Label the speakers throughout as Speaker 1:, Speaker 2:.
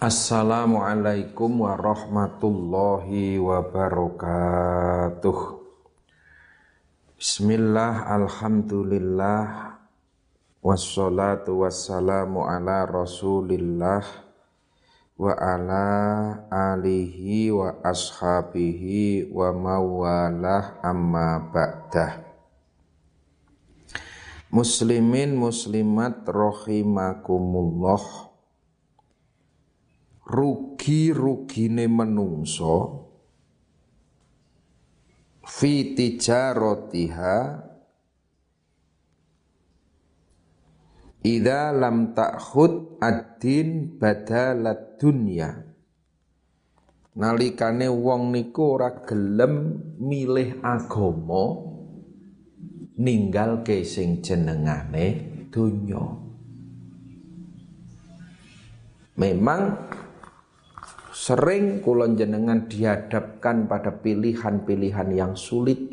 Speaker 1: Assalamualaikum warahmatullahi wabarakatuh. Bismillah, Alhamdulillah Wassalatu wassalamu ala rasulillah Wa ala alihi wa ashabihi wa mawalah amma ba'dah. Muslimin muslimat rahimakumullah rugi-rugine menungso fi tijaratiha lam ta'khud ad-din badalat dunya. Nalikane wong niku ora gelem milih agama ninggal ke sing jenengane donya. Memang sering kulon jenengan dihadapkan pada pilihan-pilihan yang sulit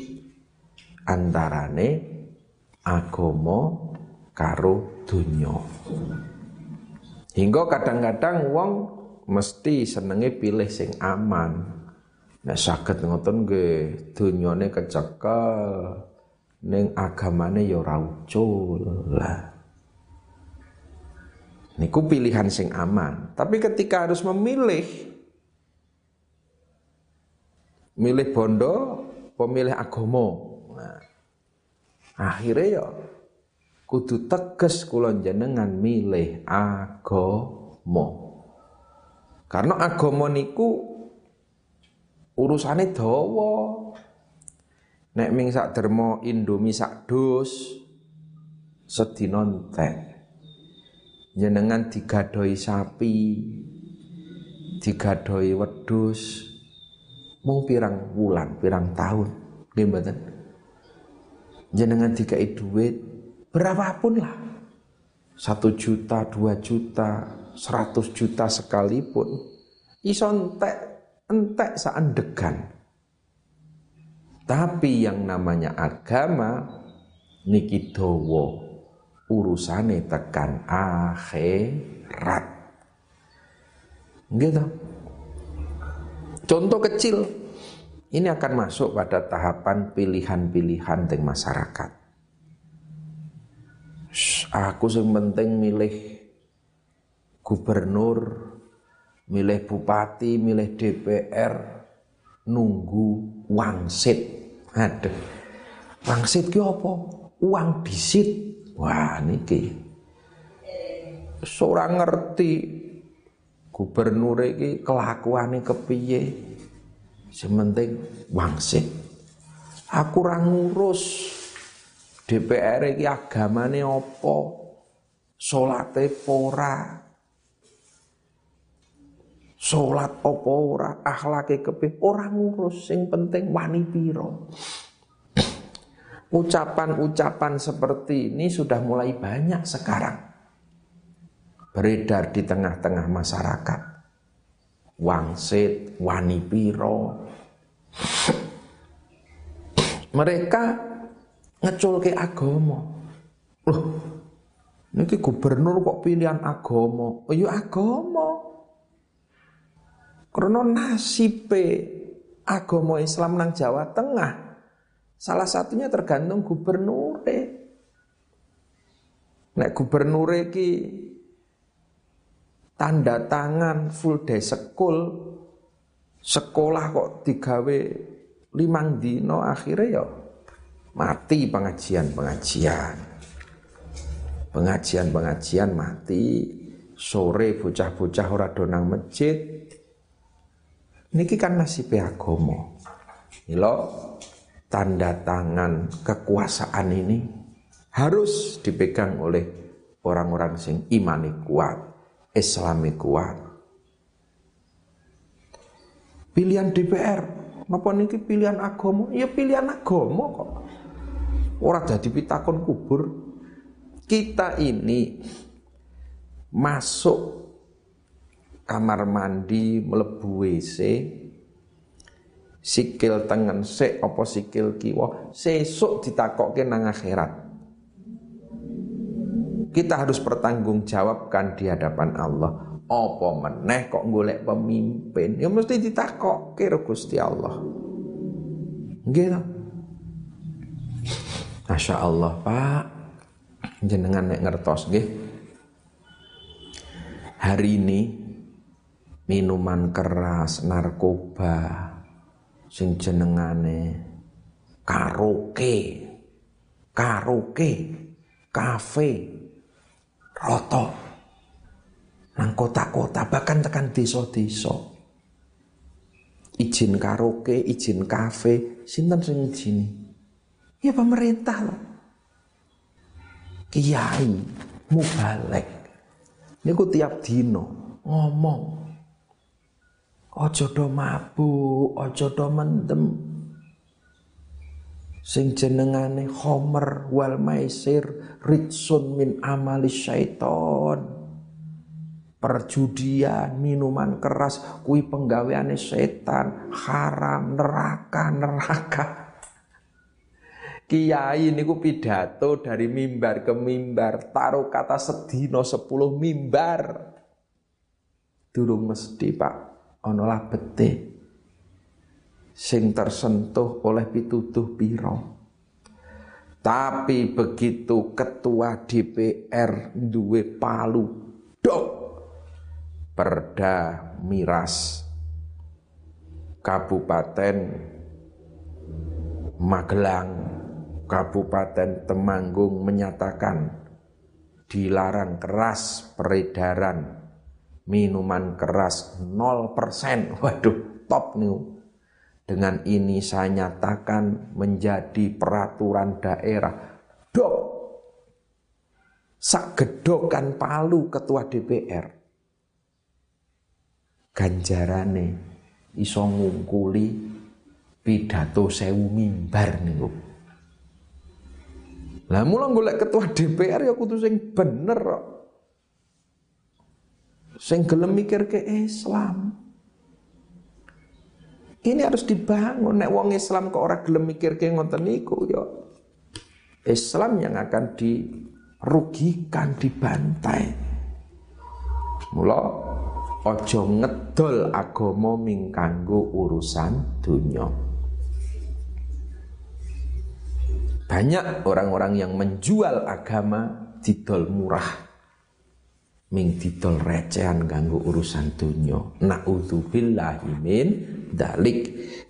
Speaker 1: antarane agomo karo dunyo. Hingga kadang-kadang wong mesti senenge pilih sing aman. Nek saged ngoten nggih dunyane kecekel ning agamane ya ora lah. Niku pilihan sing aman. Tapi ketika harus memilih milih bondo, pemilih agomo. Nah, akhirnya ya kudu teges kulon jenengan milih agomo. Karena agomo niku urusane dawa. Nek ming sak dermo indomie sak dus sedina entek. Jenengan digadoi sapi, digadoi wedus, mung pirang wulan, pirang tahun. Nggih mboten. Jenengan dikai duit berapapun lah. Satu juta, dua juta, seratus juta sekalipun. Iso entek, entek saendegan. Tapi yang namanya agama niki urusane tekan akhirat. Gitu. Contoh kecil, ini akan masuk pada tahapan pilihan-pilihan di masyarakat. Aku yang penting milih gubernur, milih bupati, milih DPR, nunggu wangsit. Aduh, wangsit ki apa? Uang disit. Wah niki. Seorang ngerti. Gubernur iki kelakuane kepiye? Sementing wangsit aku ora ngurus. DPR iki agamane apa? Salate ora? Salat apa ora? Akhlake kepiye? Ora ngurus. Sing penting wani pira ucapan-ucapan seperti ini sudah mulai banyak sekarang beredar di tengah-tengah masyarakat. Wangsit, wani piro. Mereka ngeculke agama. Loh, niki gubernur kok pilihan agama? Oh ya agama. Karena nasibe agama Islam nang Jawa Tengah salah satunya tergantung gubernur. Nek gubernur iki tanda tangan full day school sekolah kok digawe limang dino akhirnya ya mati pengajian-pengajian. Pengajian-pengajian mati sore bocah-bocah ora donang masjid. Niki kan nasib agama. Milo tanda tangan kekuasaan ini harus dipegang oleh orang-orang sing imani kuat Islami kuat. Pilihan DPR, napa niki pilihan agama? Ya pilihan agama kok. Ora dadi pitakon kubur. Kita ini masuk kamar mandi mlebu WC sikil tengen sik apa sikil kiwa? Sesuk ditakokke nang akhirat. Kita harus bertanggung jawabkan di hadapan Allah. Apa meneh kok golek pemimpin? Ya mesti ditakokke Gusti Allah. Nggih Masya Allah Pak. Jenengan nek ngertos nggih. Hari ini Minuman keras, narkoba Sing jenengane Karaoke Karaoke Kafe Roto nang kota-kota bahkan tekan desa-desa. Izin karaoke, izin kafe, sinten sing izini? Ya pemerintah loh. Kiai mubalek. Niku tiap dino ngomong. Ojo do mabuk, ojo do mendem. Sing jenengane Homer wal maisir ritsun min amali syaiton perjudian, minuman keras, kui penggaweane setan, haram, neraka, neraka. Kiai niku pidato dari mimbar ke mimbar, taruh kata sedino sepuluh mimbar. Durung mesti Pak, ono bete. Sing tersentuh oleh pitutuh piro. Tapi begitu ketua DPR duwe palu, dok Perda Miras Kabupaten Magelang Kabupaten Temanggung menyatakan dilarang keras peredaran minuman keras 0%. Waduh, top nih. Dengan ini saya nyatakan menjadi peraturan daerah. Dok, sagedokan palu ketua DPR ganjarane iso ngungkuli pidato sewu mimbar niku. Lah mula golek ketua DPR ya kudu sing bener. Sing gelem mikir ke Islam. Ini harus dibangun nek wong Islam kok ora gelem mikir ke ngoten niku ya. Islam yang akan dirugikan, dibantai. Mula Ojo ngedol agama ming kanggo urusan dunia. Banyak orang-orang yang menjual agama didol murah. Ming didol recehan kanggo urusan dunia. Na'udzubillahi min dalik.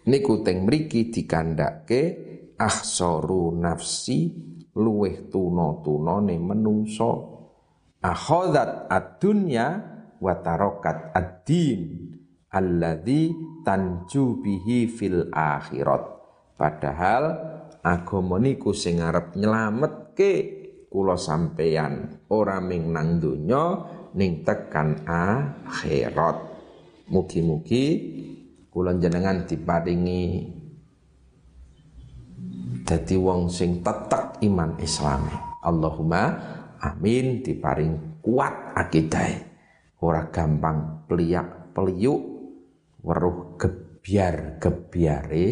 Speaker 1: Niku teng mriki dikandake ahsaru nafsi luweh tuna-tunane menungso. Akhadat ad-dunya watarokat ad-din alladzi tanju bihi fil akhirat. Padahal agama niku sing arep nyelametke kula sampeyan ora ming nang donya ning tekan akhirat. Mugi-mugi kula jenengan diparingi dadi wong sing tetek iman Islami. Allahumma amin diparing kuat akidah ora gampang peliak peliuk weruh gebyar gebyare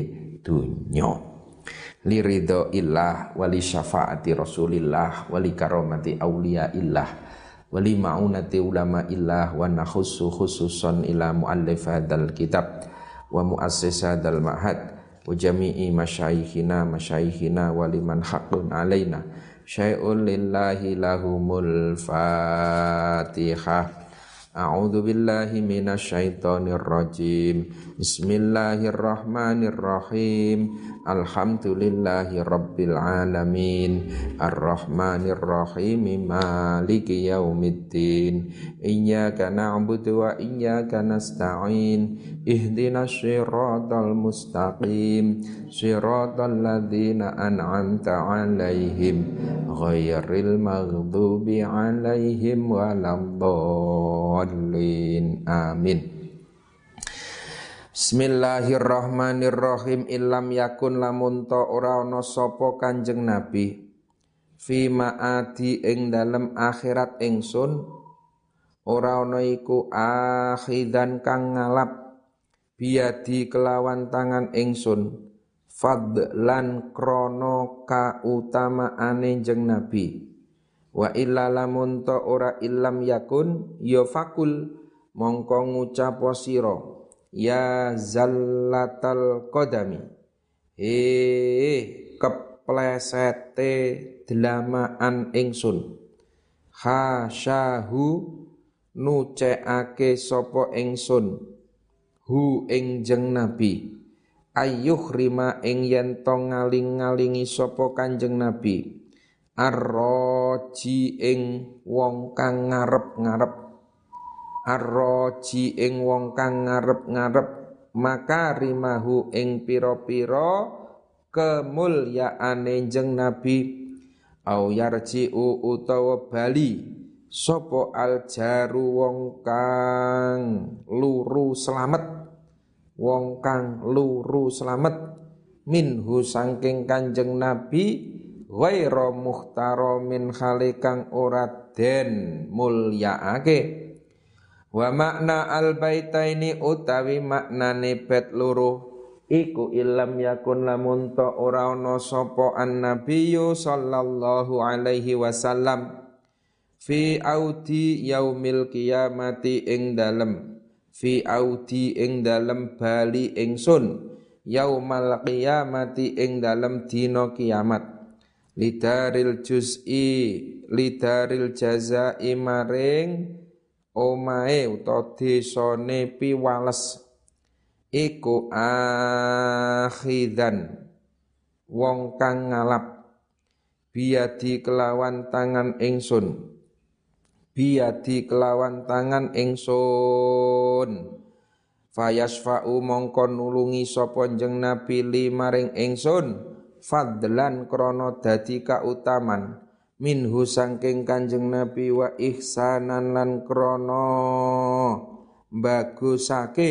Speaker 1: dunyo lirido illah wali syafaati rasulillah wali karomati aulia illah wali ma'unati ulama illah wa nakhussu khususan ila muallif hadal kitab wa muassis hadal ma'had wa jami'i masyayikhina masyayikhina wa liman haqqun alaina. Syai'un lillahi lahumul fatihah A'udzu billahi minasyaitonir rajim. Bismillahirrahmanirrahim. Alhamdulillahi rabbil alamin. Arrahmanir rahim. Maliki yaumiddin. Iyyaka na'budu wa iyyaka nasta'in. Ihdinas siratal mustaqim. Siratal ladzina an'amta 'alaihim ghairil maghdubi 'alaihim waladdallin dhalin amin. Bismillahirrahmanirrahim. Ilam yakun lamun to ora ana sapa Kanjeng Nabi. Fi maati ing dalem akhirat ingsun ora ana iku akhidan kang ngalap. Biadi kelawan tangan ingsun. Fadlan krono kautamaane jeng Nabi Wa illa lamun ta ora illam yakun ya fakul mongko ngucap sira ya zallatal qadami. Eh keplesete delamaan ingsun. Hasyahu nuceake sapa ingsun? Hu ing jeng nabi. Ayuh rima ing yen to ngaling-ngalingi sapa kanjeng nabi arroji ing wong kang ngarep-ngarep arroji ing wong kang ngarep-ngarep maka rimahu ing pira-pira kemulyaane jeng nabi. Au yarji'u utawa bali. Sapa aljaru wong kang luru selamat wong kang luru selamat minhu sangking kanjeng nabi ghaira muhtara min khalikang ora den mulyaake wa makna al baitaini utawi maknane bet loro iku ilam yakun lamun ta ora ana sapa annabiyyu sallallahu alaihi wasallam fi audi yaumil kiamati ing dalem fi audi ing dalem bali ingsun yaumal qiyamati ing dalem dina kiamat lidaril juz'i lidaril jazai maring omae utawa desane piwales. Iku akhidan wong kang ngalap. Biadi kelawan tangan ingsun. Biadi kelawan tangan ingsun. Fayasfa'u mongko nulungi sapa jeneng nabi limaring ingsun fadlan krana dadi kautaman. Minhu sangking kanjeng nabi wa ihsanan lan krana bagusake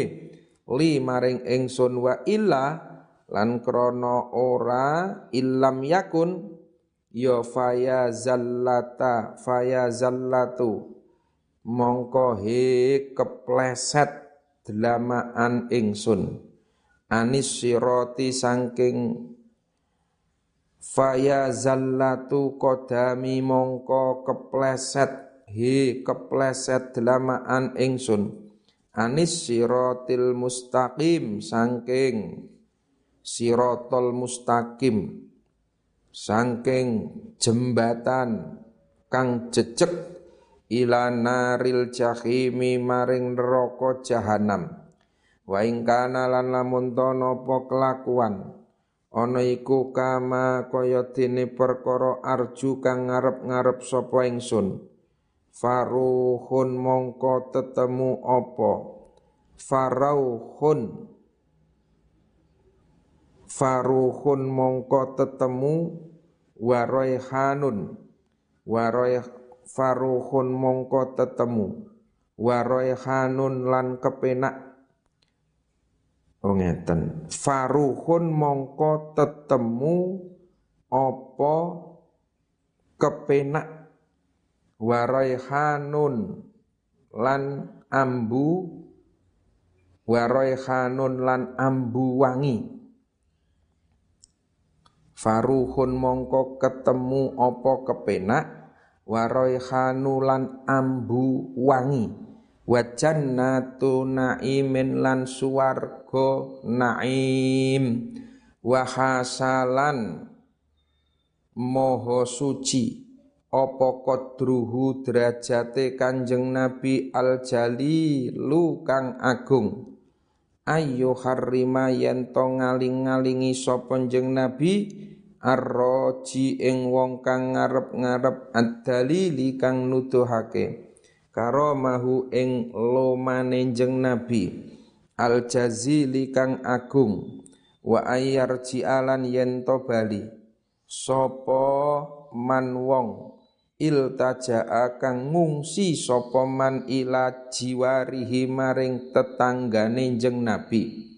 Speaker 1: li maring ingsun wa illa lan krana ora illam yakun ya faya zallata faya zallatu mongko he kepleset delamaan ingsun. Anis siroti sangking faya zallatu kodami mongko kepleset. He kepleset delamaan ingsun. Anis sirotil mustaqim sangking sirotol mustaqim. Sangking jembatan kang jejek ila naril jahimi maring neraka jahanam. Wa ing kana lan lamun napa kelakuan ana iku kama kaya dene perkara arju kang ngarep-ngarep sapa ingsun. Faruhun mongko tetemu apa? Farauhun. Faruhun mongko tetemu waraihanun. Warai faruhun mongko tetemu waraihanun lan kepenak Oh ngeten. Faruhun mongko tetemu apa kepenak waraihanun lan ambu waraihanun lan ambu wangi faruhun mongko ketemu opo kepenak waraihanu lan ambu wangi wa jannatu naimin lan suwarga naim. Wa hasalan moho suci. Apa qadruhu derajate Kanjeng Nabi al lu kang agung? Ayo harima yen to ngaling-ngalingi sapa Nabi? Arroji ing wong kang ngarep-ngarep ad-dalili kang nuduhake karamahu ing lomane jeng Nabi. Al jazili kang agung. Wa ayyar alan yen to bali. Sapa man wong. Iltaja'a kang ngungsi sapa man ila jiwarihi maring tetanggane jeng Nabi.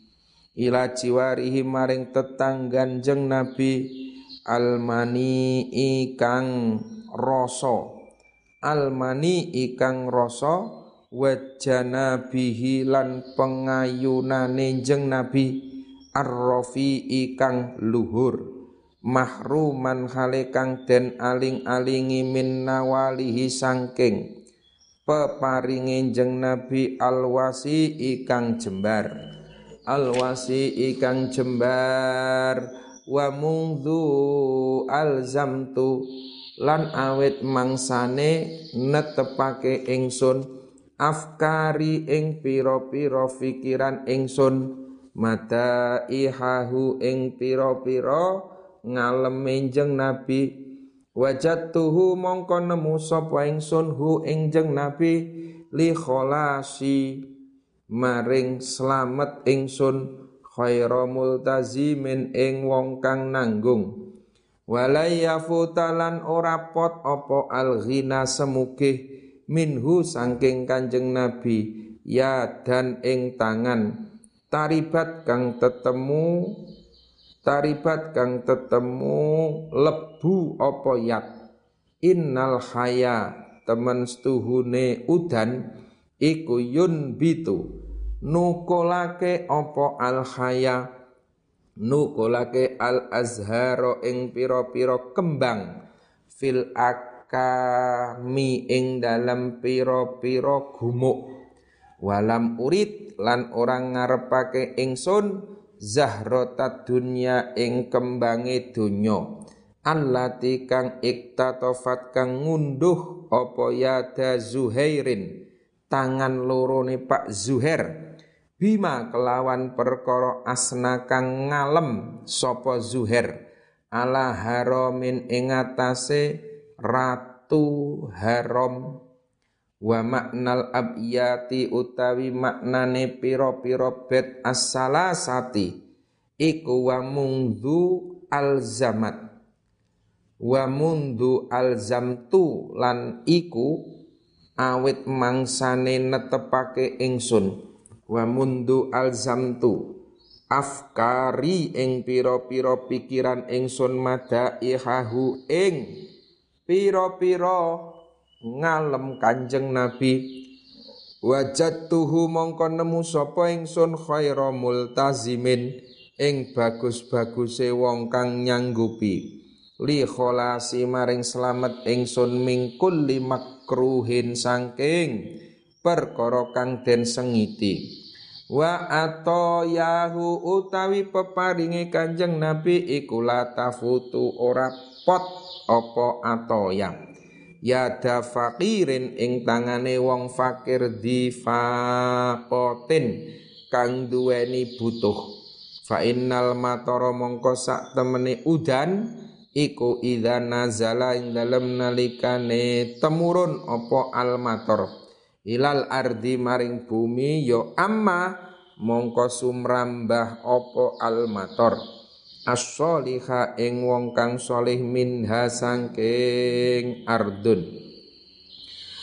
Speaker 1: Ila jiwarihi maring tetanggan jeng Nabi. Almani ikang rasa almani ikang rasa wajana bihi lan pengayunane jeng Nabi arrofi ikang luhur. Mahruman hale kang den aling-alingi min nawalihi sangking. Peparinge jeng Nabi alwasi ikang jembar. Alwasi ikang jembar. Wa mungdu alzamtu lan awet mangsane netepake ingsun afkari ing pira-pira fikiran ingsun mata ihahu ing pira-pira ngalem jeng Nabi. Wajatuhu mongko nemu sapa ingsun hu ing jeng Nabi li kholasi maring slamet ingsun khaira multazimin ing wong kang nanggung walaya futalan ora pot opo al ghina semukih minhu sangking kanjeng Nabi ya dan ing tangan. Taribat kang tetemu taribat kang tetemu lebu apa yat. Innal haya temen stuhune udan iku yun bitu. Nukolake apa al haya nukolake al azharo ing piro-piro kembang. Fil akami ing dalam piro-piro gumuk. Walam urid lan orang ngarepake ingsun zahrotat dunya ing kembange donya. Allati kang iktatofat kang ngunduh apa yada Zuhairin. Tangan lorone Pak Zuhair bima kelawan perkara asna kang ngalem sapa Zuhair. Ala haramin ing atase ratu haram wa maknal abyati utawi maknane piro-piro bet as-salasati. Iku wa mungdu alzamat. Wa mundu alzamtu lan iku awit mangsane netepake ingsun wa mundu alzamtu. Afkari ing piro-piro pikiran ingsun madaihahu ing piro-piro ngalem Kanjeng Nabi. Tuhu mongko nemu sapa ingsun khaira multazimin ing bagus-baguse wong kang nyanggupi. Li kholasi maring slamet ingsun mingkul limakruhin sangking perkara kang den sengiti. Wa yahu utawi peparinge Kanjeng Nabi iku tafutu ora pot apa atoyang yada fakirin ing tangane wong fakir di fakotin kang duweni butuh. Fa innal matara mongko sak temene udan iku idza nazala ing dalem nalikane temurun apa al mator ilal ardi maring bumi yo ya amma mongko sumrambah apa al mator as-soliha ing wong kang solih minha sangking ardun.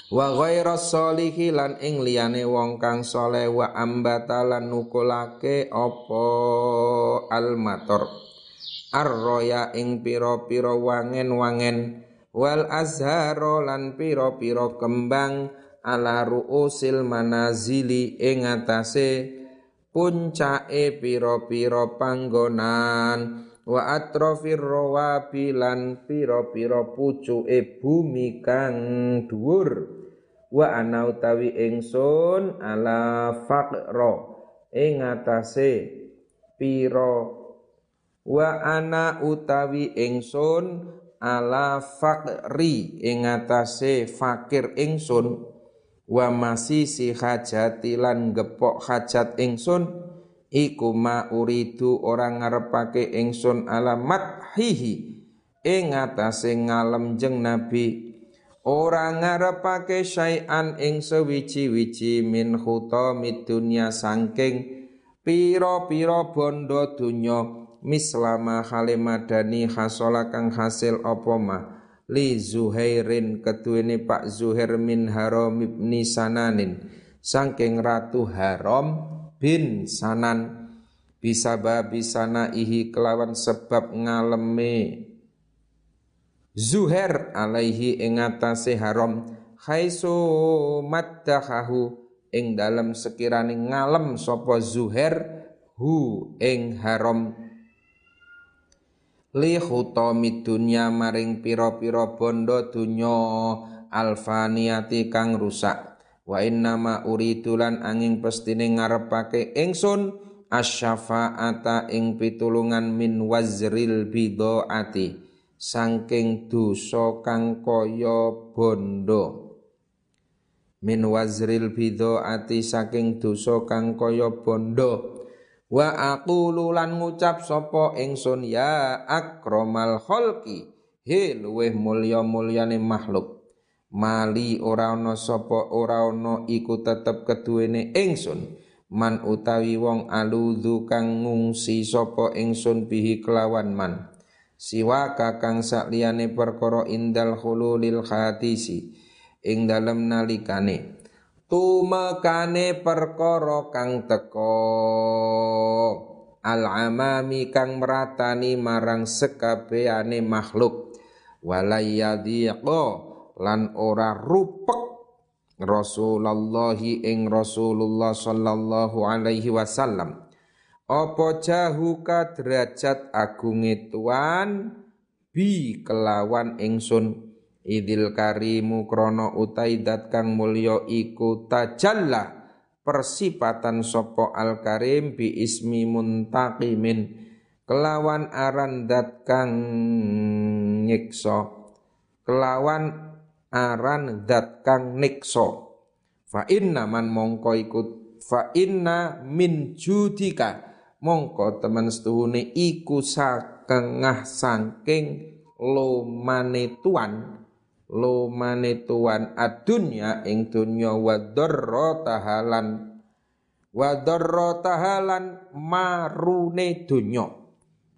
Speaker 1: Wa ghaira solihi lan ing liyane wong kang soleh wa ambatalan nukulake apa almator arroya ing pira-pira wangen-wangen wal azharo lan pira-pira kembang ala ruusil manazili ing atase puncake pira-pira panggonan. Wa atrofir rawabi lan pira-pira pucuke bumi kang dhuwur. Wa ana utawi ingsun ala faqra ing atase pira. Wa ana utawi ingsun ala faqri ing atase fakir ingsun wa masih si hajati lan gepok hajat ingsun iku ma uridu orang ngarepake ingsun alamat hihi ing atase ngalem jeng nabi. Ora ngarepake syai'an ing sewiji-wiji min khutamid dunya sangking pira-pira bondo dunya mislama halimadani hasola kang hasil apa mah li Zuhairin ketuene Pak Zuhair min Haram ibni Sananin. Saking Ratu Haram bin Sanan. Bisa babi sana ihi kelawan sebab ngaleme. Zuhair alaihi ing atase Haram khaisu maddahahu. Ing dalam sekirane ngalem sapa Zuhair hu ing Haram li khutami dunya maring pira-pira bondo dunya alfaniyati kang rusak. Wa innama uridulan angin pestine ngarepake ingsun asyafaata ing pitulungan min wazril bidaati sangking dosa kang kaya bondo min wazril bidaati saking dosa kang kaya bondo wa aqulu lan ngucap sapa ingsun ya akramal khalqi. He luweh mulya-mulyane makhluk. Mali ora ana sapa ora ana iku tetep keduwene ingsun. Man utawi wong aludzu kang ngungsi sapa ingsun bihi kelawan man. Siwa kakang sakliyane perkara indal hululil khatisi. Ing dalem nalikane tumekane perkara kang teko al amami kang meratani marang sekabehane makhluk. Walayadhiqa lan ora rupek Rasulullah ing Rasulullah sallallahu alaihi wasallam. Apa jahuka derajat agunge tuan? Bi kelawan ingsun idil karimu krono utai dat kang mulya iku tajalla persipatan sopo al karim bi ismi muntaqimin kelawan aran dat kang kelawan aran dat kang fa inna man mongko ikut fa inna min judika mongko teman setuhune iku sakengah sangking lomane tuan lomane tuan adunya ing dunya wa tahalan. Wa tahalan marune dunya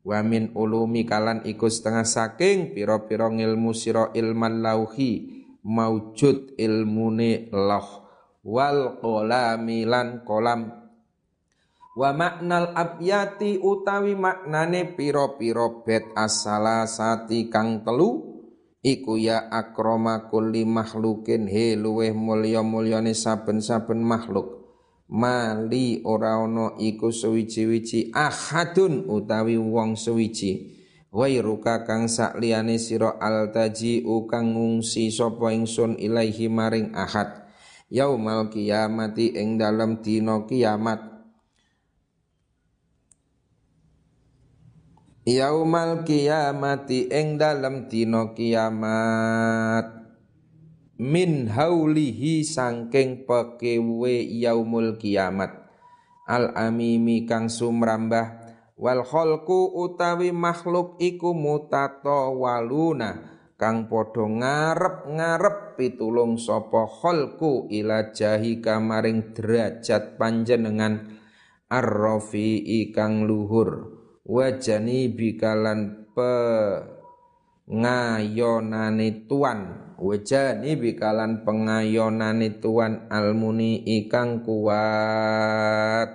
Speaker 1: wa min ulumi kalan iku setengah saking pira-pira ngilmu sira ilman lauhi maujud ilmune loh. Wal kolami lan kolam. Wa maknal abyati utawi maknane piro-piro bet asala sati kang telu iku ya akroma kulli makhlukin. He luweh mulya-mulyane saben-saben makhluk. Mali ora iku suwiji-wiji ahadun utawi wong suwiji. Wairuka kang sakliyane sira altaji kang ngungsi sapa ingsun ilaihi maring ahad. Yaumal kiamati ing dalem dina kiamat yaumal kiamati ing dalem dina kiamat. Min haulihi sangking pekewe yaumul kiamat. Al amimi kang sumrambah. Wal utawi makhluk iku mutato waluna kang padha ngarep-ngarep pitulung sapa khalqu ila jahi kamaring derajat panjenengan. Arrafi'i kang luhur wajani bikalan pe ngayonane tuan. Wajani bikalan pengayonane tuan almuni ikang kuat.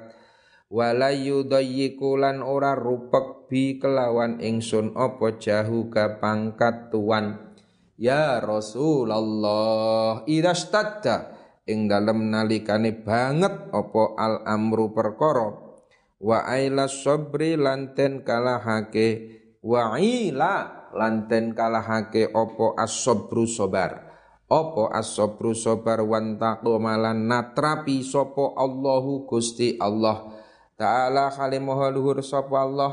Speaker 1: Wala yudayyiku lan ora rupek bi kelawan ingsun apa jahu ka pangkat tuan. Ya Rasulullah idastadda ing dalem nalikane banget apa al amru perkara wa aila sabri lanten kalahake. Wa ila lanten kalahake apa as-sabru sabar apa as-sabru sabar wan natrapi sapa Allahu Gusti Allah. Ta'ala khalimuha luhur sapa Allah.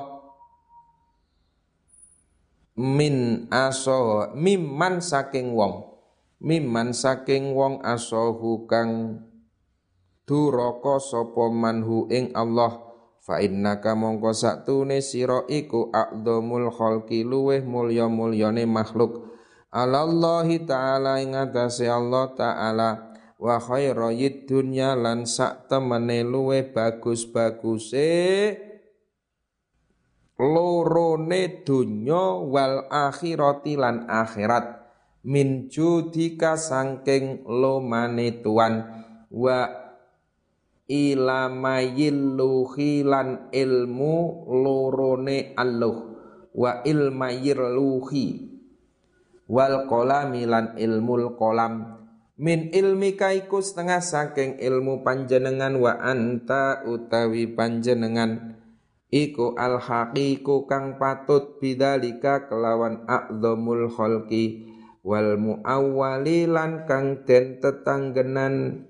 Speaker 1: Min aso mimman saking wong. Mimman saking wong asohu kang duraka sapa manhu ing Allah fa innaka mongko saktune sira iku aqdamul khalqi luweh mulya-mulyane makhluk. Alallahi taala ing atase Allah taala wa khairayid dunya lan sak temene luwe bagus-baguse lorone dunya wal akhirati lan akhirat. Min judika sangking lomane tuan wa ilamayilluhi lan ilmu lorone alluh wa ilmayirluhi wal kolami lan ilmul kolam. Min ilmi kaiku setengah saking ilmu panjenengan wa anta utawi panjenengan. Iku al haqiqu kang patut bidalika kelawan a'dhamul khalqi. Wal muawwali lan kang den tetanggenan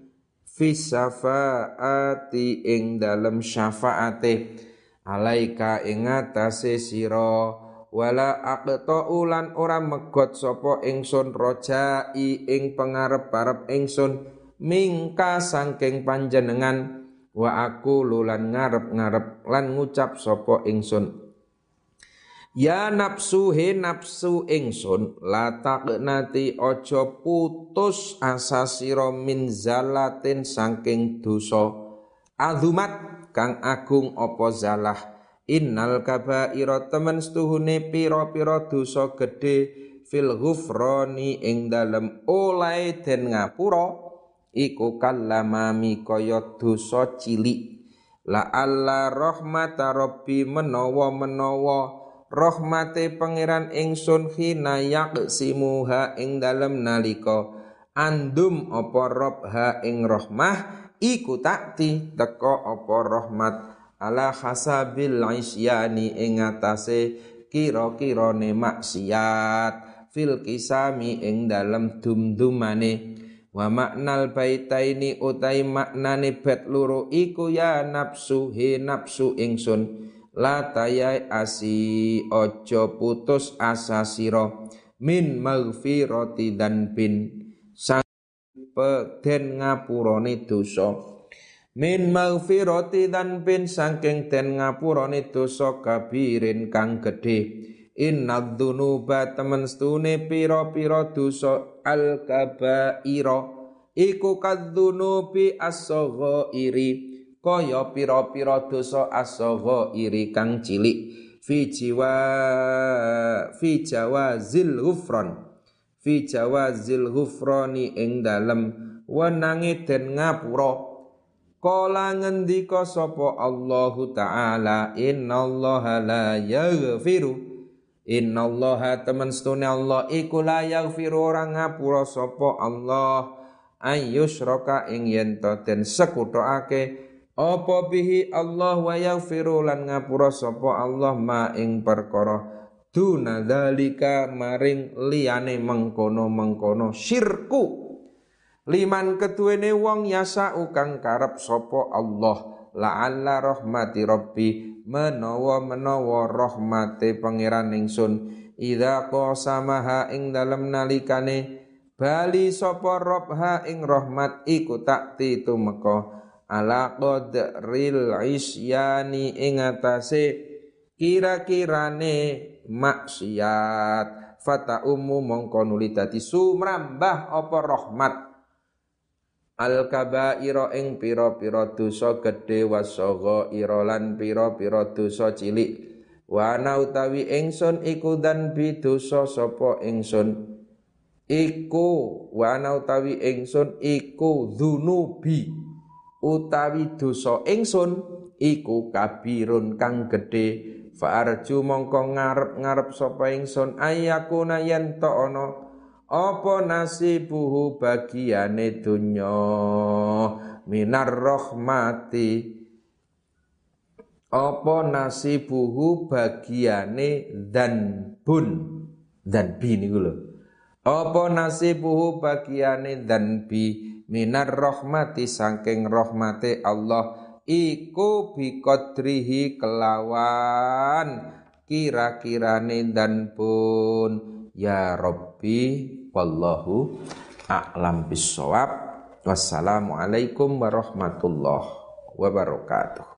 Speaker 1: fi syafaati ing dalem syafaate. Alaika ing atase sira wala aqta ulan ora megot sapa ingsun rojai ing pangarep-arep ingsun mingka sangking panjenengan. Wa aku lulan ngarep-ngarep lan ngucap sapa ingsun Ya nafsu he nafsu ingsun la nati ojo putus asa sira min zalatin saking dosa. Azumat kang agung apa zalah? Innal kabaira temen stuhune pira-pira dosa gedhe fil ghufrani ing dalem oleh den ngapura iku kalamami kaya dosa cilik. La alla rahmata rabbi menawa menawa rahmate pangeran ingsun hina yaqsimuha ing dalem nalika. Andum apa robha ing rahmah iku takti teko apa rahmat. Ala hasabil isyani ing atase kira-kirane maksiat. Fil kisami ing dalem dum-dumane. Wa maknal baitaini utai maknane bet loro iku ya nafsu he nafsu ingsun la tayai asi ojo putus asa siro. Min maghfirati dan bin. Sang peden ngapurane dosa. Min maghfirati dan bin saking den ngapurane dosa kabirin kang gedhe. Inna dzunuba temen stune pira-pira dosa al kabaira iku kadzunubi kaya pira-pira dosa asagha iri kang cilik. Fi jiwa fi jawazil ghufran fi jawazil ghufrani ing dalem wenange den ngapura. Kala ngendika sapa Allahu taala innallaha la yaghfiru. Innallaha temen stune Allah iku la yaghfiru ora ngapura sapa Allah. Ayyusyraka ing yen to den sekuthoake apa bihi Allah wa yaghfiru lan ngapura sapa Allah ma ing perkara? Duna dalika maring liyane mengkono-mengkono syirku. Liman ketuene wong yasa ukang karep sapa Allah. La'alla rahmati rabbi menawa menawa rahmate pangeran ingsun. Idza qasamaha ing dalem nalikane bali sapa robha ing rahmat iku takti tumeka ala qadril isyani ing atase kira-kirane maksiat. Fata ummu mongko nuli dadi sumrambah apa rahmat. Al kabaira ing pira-pira dosa gedhe irolan pira-pira dosa cilik. Wa ana utawi ingsun iku dan bi dosa sapa ingsun? Iku wa ana utawi ingsun iku dzunubi utawi dosa ingsun iku kabirun kang gedhe. Fa'arju mongko ngarep-ngarep sapa ingsun ayakuna yen to ana apa nasibuhu bagiane donya? Minar rahmati. Apa nasibuhu bagiane dan bun dan bi niku lho. Apa nasibuhu bagiane dan bi minar rahmati saking rahmate Allah. Iku biqadrihi kelawan. Kira-kirane dan pun. Ya Rabbi wallahu a'lam bisawab wassalamualaikum warahmatullahi wabarakatuh